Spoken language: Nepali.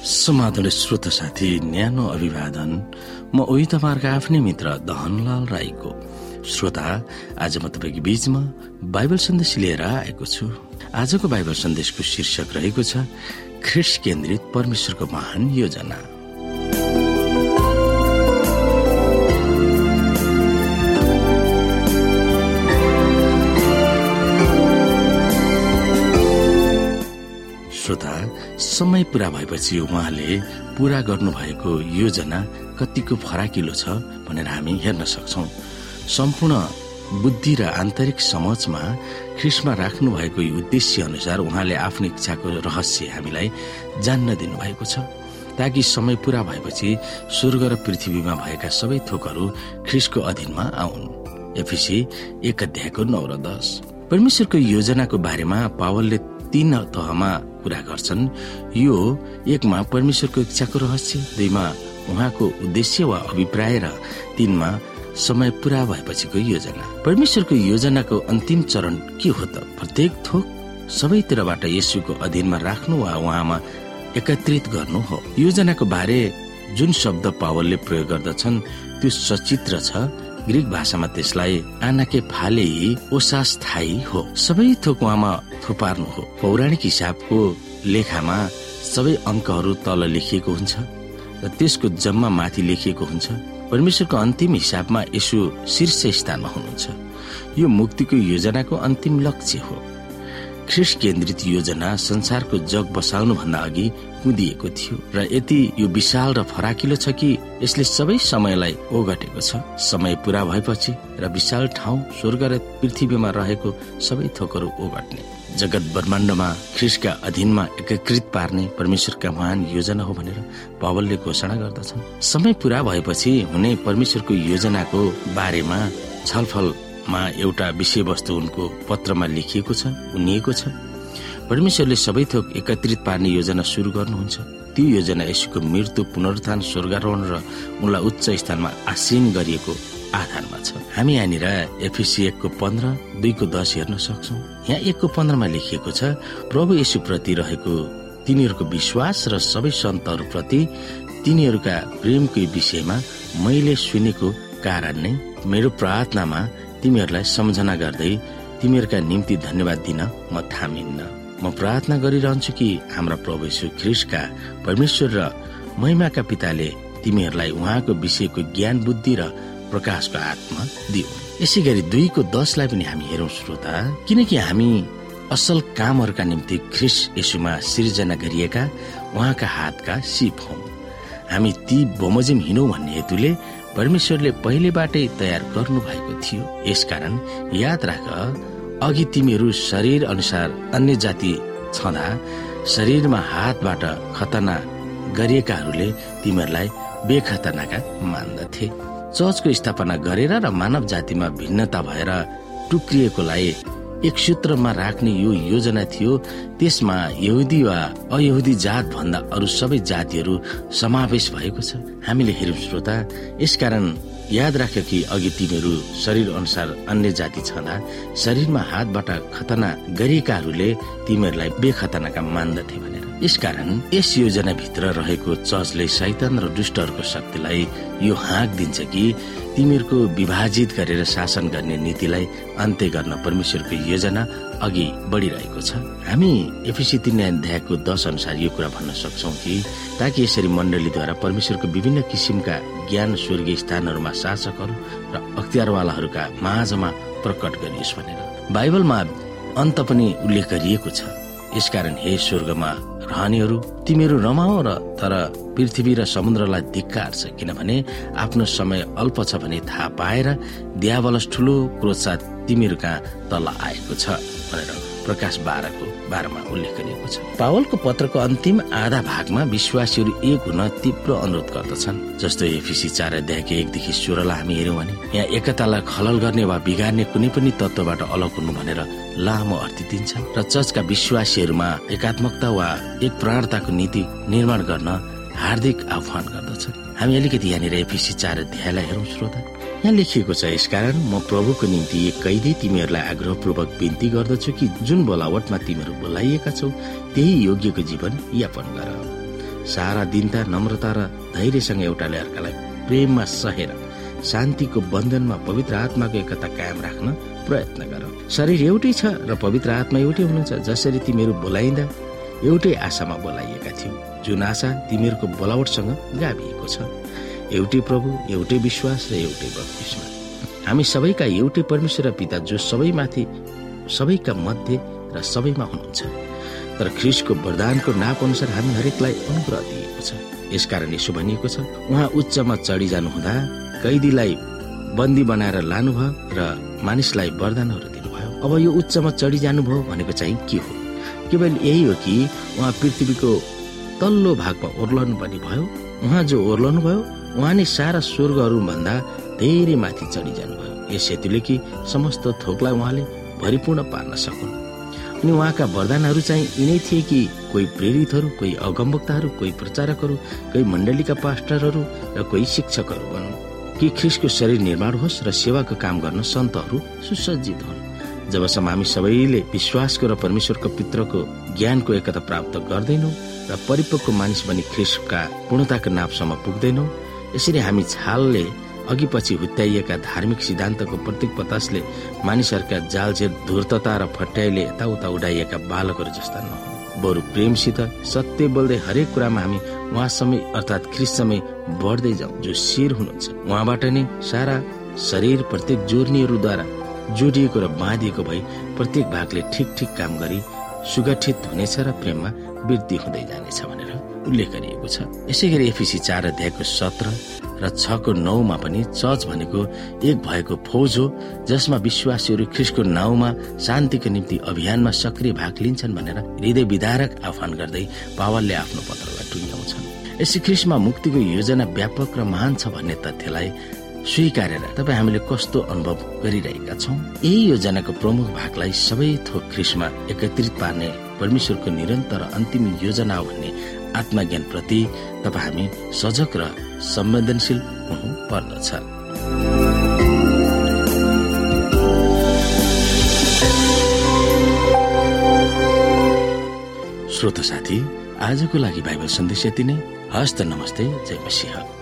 समाधान श्रोत साथी न्यानो अभिवादन। म उही तपाईँहरूको आफ्नै मित्र दहनलाल राईको। श्रोता आज म तपाईँको बीचमा बाइबल सन्देश लिएर आएको छु। आजको बाइबल सन्देशको शीर्षक रहेको छ ख्रिस केन्द्रित परमेश्वरको महान योजना। श्रोता समय पूरा भएपछि उहाँले पूरा गर्नुभएको योजना कतिको फराकिलो छ भनेर हामी हेर्न सक्छौ। सम्पूर्ण बुद्धि र आन्तरिक समाजमा ख्रिसमा राख्नु भएको उद्देश्य अनुसार उहाँले आफ्नो इच्छाको रहस्य हामीलाई जान्न दिनुभएको छ। ताकि समय पूरा भएपछि स्वर्ग र पृथ्वीमा भएका सबै थोकहरू ख्रिसको अधीनमा आउन्। एफिसी एक अध्यायको नौ र दस। परमेश्वरको योजनाको बारेमा पावलले तीन तहमा कुरा गर्छन्। यो एकमा परमेश्वरको इच्छाको रहस्य दुईमा उहाँको उद्देश्य वा अभिप्राय र तीनमा समय पूरा भएपछिको योजना। परमेश्वरको योजनाको अन्तिम चरण के हो त? प्रत्येक थोक सबैतिरबाट यसुको अधीनमा राख्नु वा उहाँमा एकत्रित गर्नु हो। योजनाको बारे जुन शब्द पावलले प्रयोग गर्दछन् त्यो सचित्र छ। ग्रिक भाषामा त्यसलाई आनाके फाले ओसास्थायी हो। सबै थोक उहाँमा थुपार्नु हो। पौराणिक हिसाबको लेखामा सबै अङ्कहरू तल लेखिएको हुन्छ र त्यसको जम्मा माथि लेखिएको हुन्छ। परमेश्वरको अन्तिम हिसाबमा यसो शीर्ष स्थानमा हुनुहुन्छ। यो मुक्तिको योजनाको अन्तिम लक्ष्य हो। ख्रिस केन्द्रित योजना संसारको जग बसाल्नु भन्दा अघि कुदिएको थियो र यति यो विशाल र फराकिलो छ कि यसले सबै समयलाई ओगटेको छ। समय पूरा भएपछि र विशाल ठाउँ स्वर्ग र पृथ्वीमा रहेको सबै थोकहरू ओगट्ने। जगत ब्रह्माण्डमा ख्रिसका अधीनमा एकीकृत पार्ने परमेश्वरका महान योजना हो भनेर पवलले घोषणा गर्दछन्। समय पूरा भएपछि हुने परमेश्वरको योजनाको बारेमा छलफलमा एउटा विषयवस्तु उनको पत्रमा लेखिएको छ उनिएको छ। परमेश्वरले सबै थोक एकत्रित पार्ने योजना सुरु गर्नुहुन्छ। त्यो योजना यसुको मृत्यु पुनरुत्थान स्वर्गारोहण र उनलाई उच्च स्थानमा आसीन गरिएको आधारमा छ। हामी यहाँनिर एफिसी एकको पन्ध्र दुईको दस हेर्न सक्छौ। यहाँ एकको पन्ध्रमा लेखिएको छ प्रभु यशु प्रति रहेको तिनीहरूको विश्वास र सबै सन्तहरू प्रति तिनीहरूका प्रेमको विषयमा मैले सुनेको कारण नै मेरो प्रार्थनामा तिमीहरूलाई सम्झना गर्दै तिमीहरूका निम्ति धन्यवाद दिन म थामिन्न। म प्रार्थना गरिरहन्छु कि हाम्रा प्रभु ख्रिस्टका परमेश्वर र महिमाका पिताले तिमीहरूलाई उहाँको विषयको ज्ञान बुद्धि र प्रकाशको आत्मा दियो। यसै गरी दुईको दसलाई पनि हामी हेरौँ श्रोता किनकि हामी असल कामहरूका निम्ति ख्रिस यसुमा सिर्जना गरिएका उहाँका हातका सिप हौ। हामी ती बमोजिम हिँडौँ भन्ने हेतुले परमेश्वरले पहिलेबाटै तयार गर्नु भएको थियो। यसकारण याद राख अघि तिमीहरू शरीर अनुसार अन्य जाति छँदा शरीरमा हातबाट खतना गरिएकाहरूले तिमीहरूलाई बेखतनाका मान्दथे। चर्चको स्थापना गरेर र मानव जातिमा भिन्नता भएर टुक्रिएकोलाई एक सूत्रमा राख्ने यो योजना थियो। त्यसमा यहुदी वा अयहुदी जात भन्दा अरू सबै जातिहरू समावेश भएको छ। हामीले हेर्यौँ श्रोता यसकारण याद राख्यो कि अघि तिमीहरू शरीर अनुसार अन्य जाति छँदा शरीरमा हातबाट खतना गरिएकाहरूले तिमीहरूलाई बेखतनाका मान्दथे भनेर। यसकारण यस योजना भित्र रहेको चर्चले सैतन र दुष्टहरूको शक्तिलाई यो हाँक दिन्छ कि तिमीहरूको विभाजित गरेर शासन गर्ने नीतिलाई अन्त्य गर्न परमेश्वरको योजना अघि बढ़िरहेको छ। हामी एफिसी तीन अध्यायको दश अनुसार यो कुरा भन्न सक्छौ कि ताकि यसरी मण्डलीद्वारा परमेश्वरको विभिन्न किसिमका ज्ञान स्वर्गीय स्थानहरूमा शासकहरू र अख्तियारवालाहरूका माझमा प्रकट गरियोस् भनेर। बाइबलमा अन्त पनि उल्लेख गरिएको छ। यसकारण हे स्वर्गमा रहनेहरू तिमीहरू रमाओ र तर पृथ्वी र समुद्रलाई धिक्कार छ किनभने आफ्नो समय अल्प छ भने थाहा पाएर दियावलस ठुलो क्रोध तिमीहरू कहाँ तल आएको छ भनेर प्रकाश बाह्रको बाह्रमा उल्लेख गरिएको छ। पावलको पत्रको अन्तिम आधा भागमा विश्वासीहरू एक हुन तीव्र अनुरोध गर्दछन्। जस्तो एफिसी चार अध्यायको एकदेखि सोह्रलाई हामी हेर्यौँ भने यहाँ एकतालाई खलल गर्ने वा बिगार्ने कुनै पनि तत्वबाट अलग हुनु भनेर लामो अर्थ दिन्छ र चर्चका विश्वासीहरूमा एकात्मकता वा एक प्राणताको नीति निर्माण गर्न हार्दिक आह्वान गर्दछ हामी अलिकति यहाँनिर एफिसी चार अध्यायलाई हेरौँ श्रोता। यहाँ लेखिएको छ यसकारण म प्रभुको निम्ति कैदी तिमीहरूलाई आग्रहपूर्वक विन्ती गर्दछु कि जुन बोलावटमा तिमीहरू बोलाइएका छौ त्यही योग्यको जीवन यापन गर। सारा दिनता नम्रता र धैर्यसँग एउटाले अर्कालाई प्रेममा सहेर शान्तिको बन्धनमा पवित्र आत्माको एकता कायम राख्न प्रयत्न गर। शरीर एउटै छ र पवित्र आत्मा एउटै हुनुहुन्छ जसरी तिमीहरू बोलाइँदा एउटै आशामा बोलाइएका थियौ जुन आशा तिमीहरूको बोलावटसँग गाभिएको छ। एउटै प्रभु एउटै विश्वास र एउटै बत्तिसमा। हामी सबैका एउटै परमेश्वर र पिता जो सबैमाथि सबैका मध्य र सबैमा हुनुहुन्छ। तर ख्रिसको वरदानको नाप अनुसार हामी हरेकलाई अनुग्रह दिएको छ। यसकारण यसो भनिएको छ उहाँ उच्चमा चढी जानुहुँदा कैदीलाई बन्दी बनाएर लानुभयो र मानिसलाई वरदानहरू दिनुभयो। अब यो उच्चमा चढी जानुभयो भनेको चाहिँ के हो? केवल यही हो कि उहाँ पृथ्वीको तल्लो भागमा ओर्लनु पनि भयो उहाँ जो ओर्लनु भयो उहाँ नै सारा स्वर्गहरूभन्दा धेरै माथि चढी जानुभयो यस हेतुले कि समस्त थोकलाई उहाँले भरिपूर्ण पार्न सकुन्। अनि उहाँका वरदानहरू चाहिँ यिनै थिए कि कोही प्रेरितहरू कोही अगमवक्ताहरू कोही प्रचारकहरू कोही मण्डलीका पास्टरहरू र कोही शिक्षकहरू भनौँ कि ख्रिसको शरीर निर्माण होस् र सेवाको काम गर्न सन्तहरू सुसज्जित हुन्। जबसम्म हामी सबैले विश्वासको र परमेश्वरको पित्रको ज्ञानको एकता प्राप्त गर्दैनौँ र परिपक्व मानिस बनी ख्रिसका पूर्णताको नापसम्म पुग्दैनौँ यसरी हामी छालले अघि पछि हुत्याइएका धार्मिक सिद्धान्तको प्रत्येक पतासले मानिसहरूका जालझेर धूर्तता र फट्याइले यताउता उडाइएका बालकहरू जस्ता नहुन् बरु प्रेमसित सत्य बोल्दै हरेक कुरामा हामी उहाँ समय अर्थात् ख्रिस समय बढ्दै जाउँ जो शिर हुनुहुन्छ। उहाँबाट नै सारा शरीर प्रत्येक जोर्नीहरूद्वारा जोडिएको र बाँधिएको भई प्रत्येक भागले ठिक ठिक काम गरी सुगठित हुनेछ र प्रेममा वृद्धि हुँदै जानेछ भनेर उल्लेख गरिएको छ। यसै गरी एफिसी चार अध्यायको सत्र र छको नौमा पनि चर्च भनेको एक भएको फौज हो जसमा विश्वासीहरू ख्रिसको नाउँमा शान्तिको निम्ति अभियानमा सक्रिय भाग लिन्छन् भनेर हृदय विधारक आह्वान गर्दै पावलले आफ्नो पत्रलाई टुङ्ग्याउँछन्। यसै ख्रिसमा मुक्तिको योजना व्यापक र महान छ भन्ने तथ्यलाई स्वीकारेर तपाईँ हामीले कस्तो अनुभव गरिरहेका छौँ? यही योजनाको प्रमुख भागलाई सबै थोक ख्रिसमा एकत्रित पार्ने परमेश्वरको निरन्तर अन्तिम योजना भन्ने आत्मज्ञान प्रति तपाईँ हामी सजग र संवेदनशील हुनु पर्दछ श्रोत साथी आजको लागि बाइबल सन्देश यति नै। हस्त नमस्ते जय मसिंह।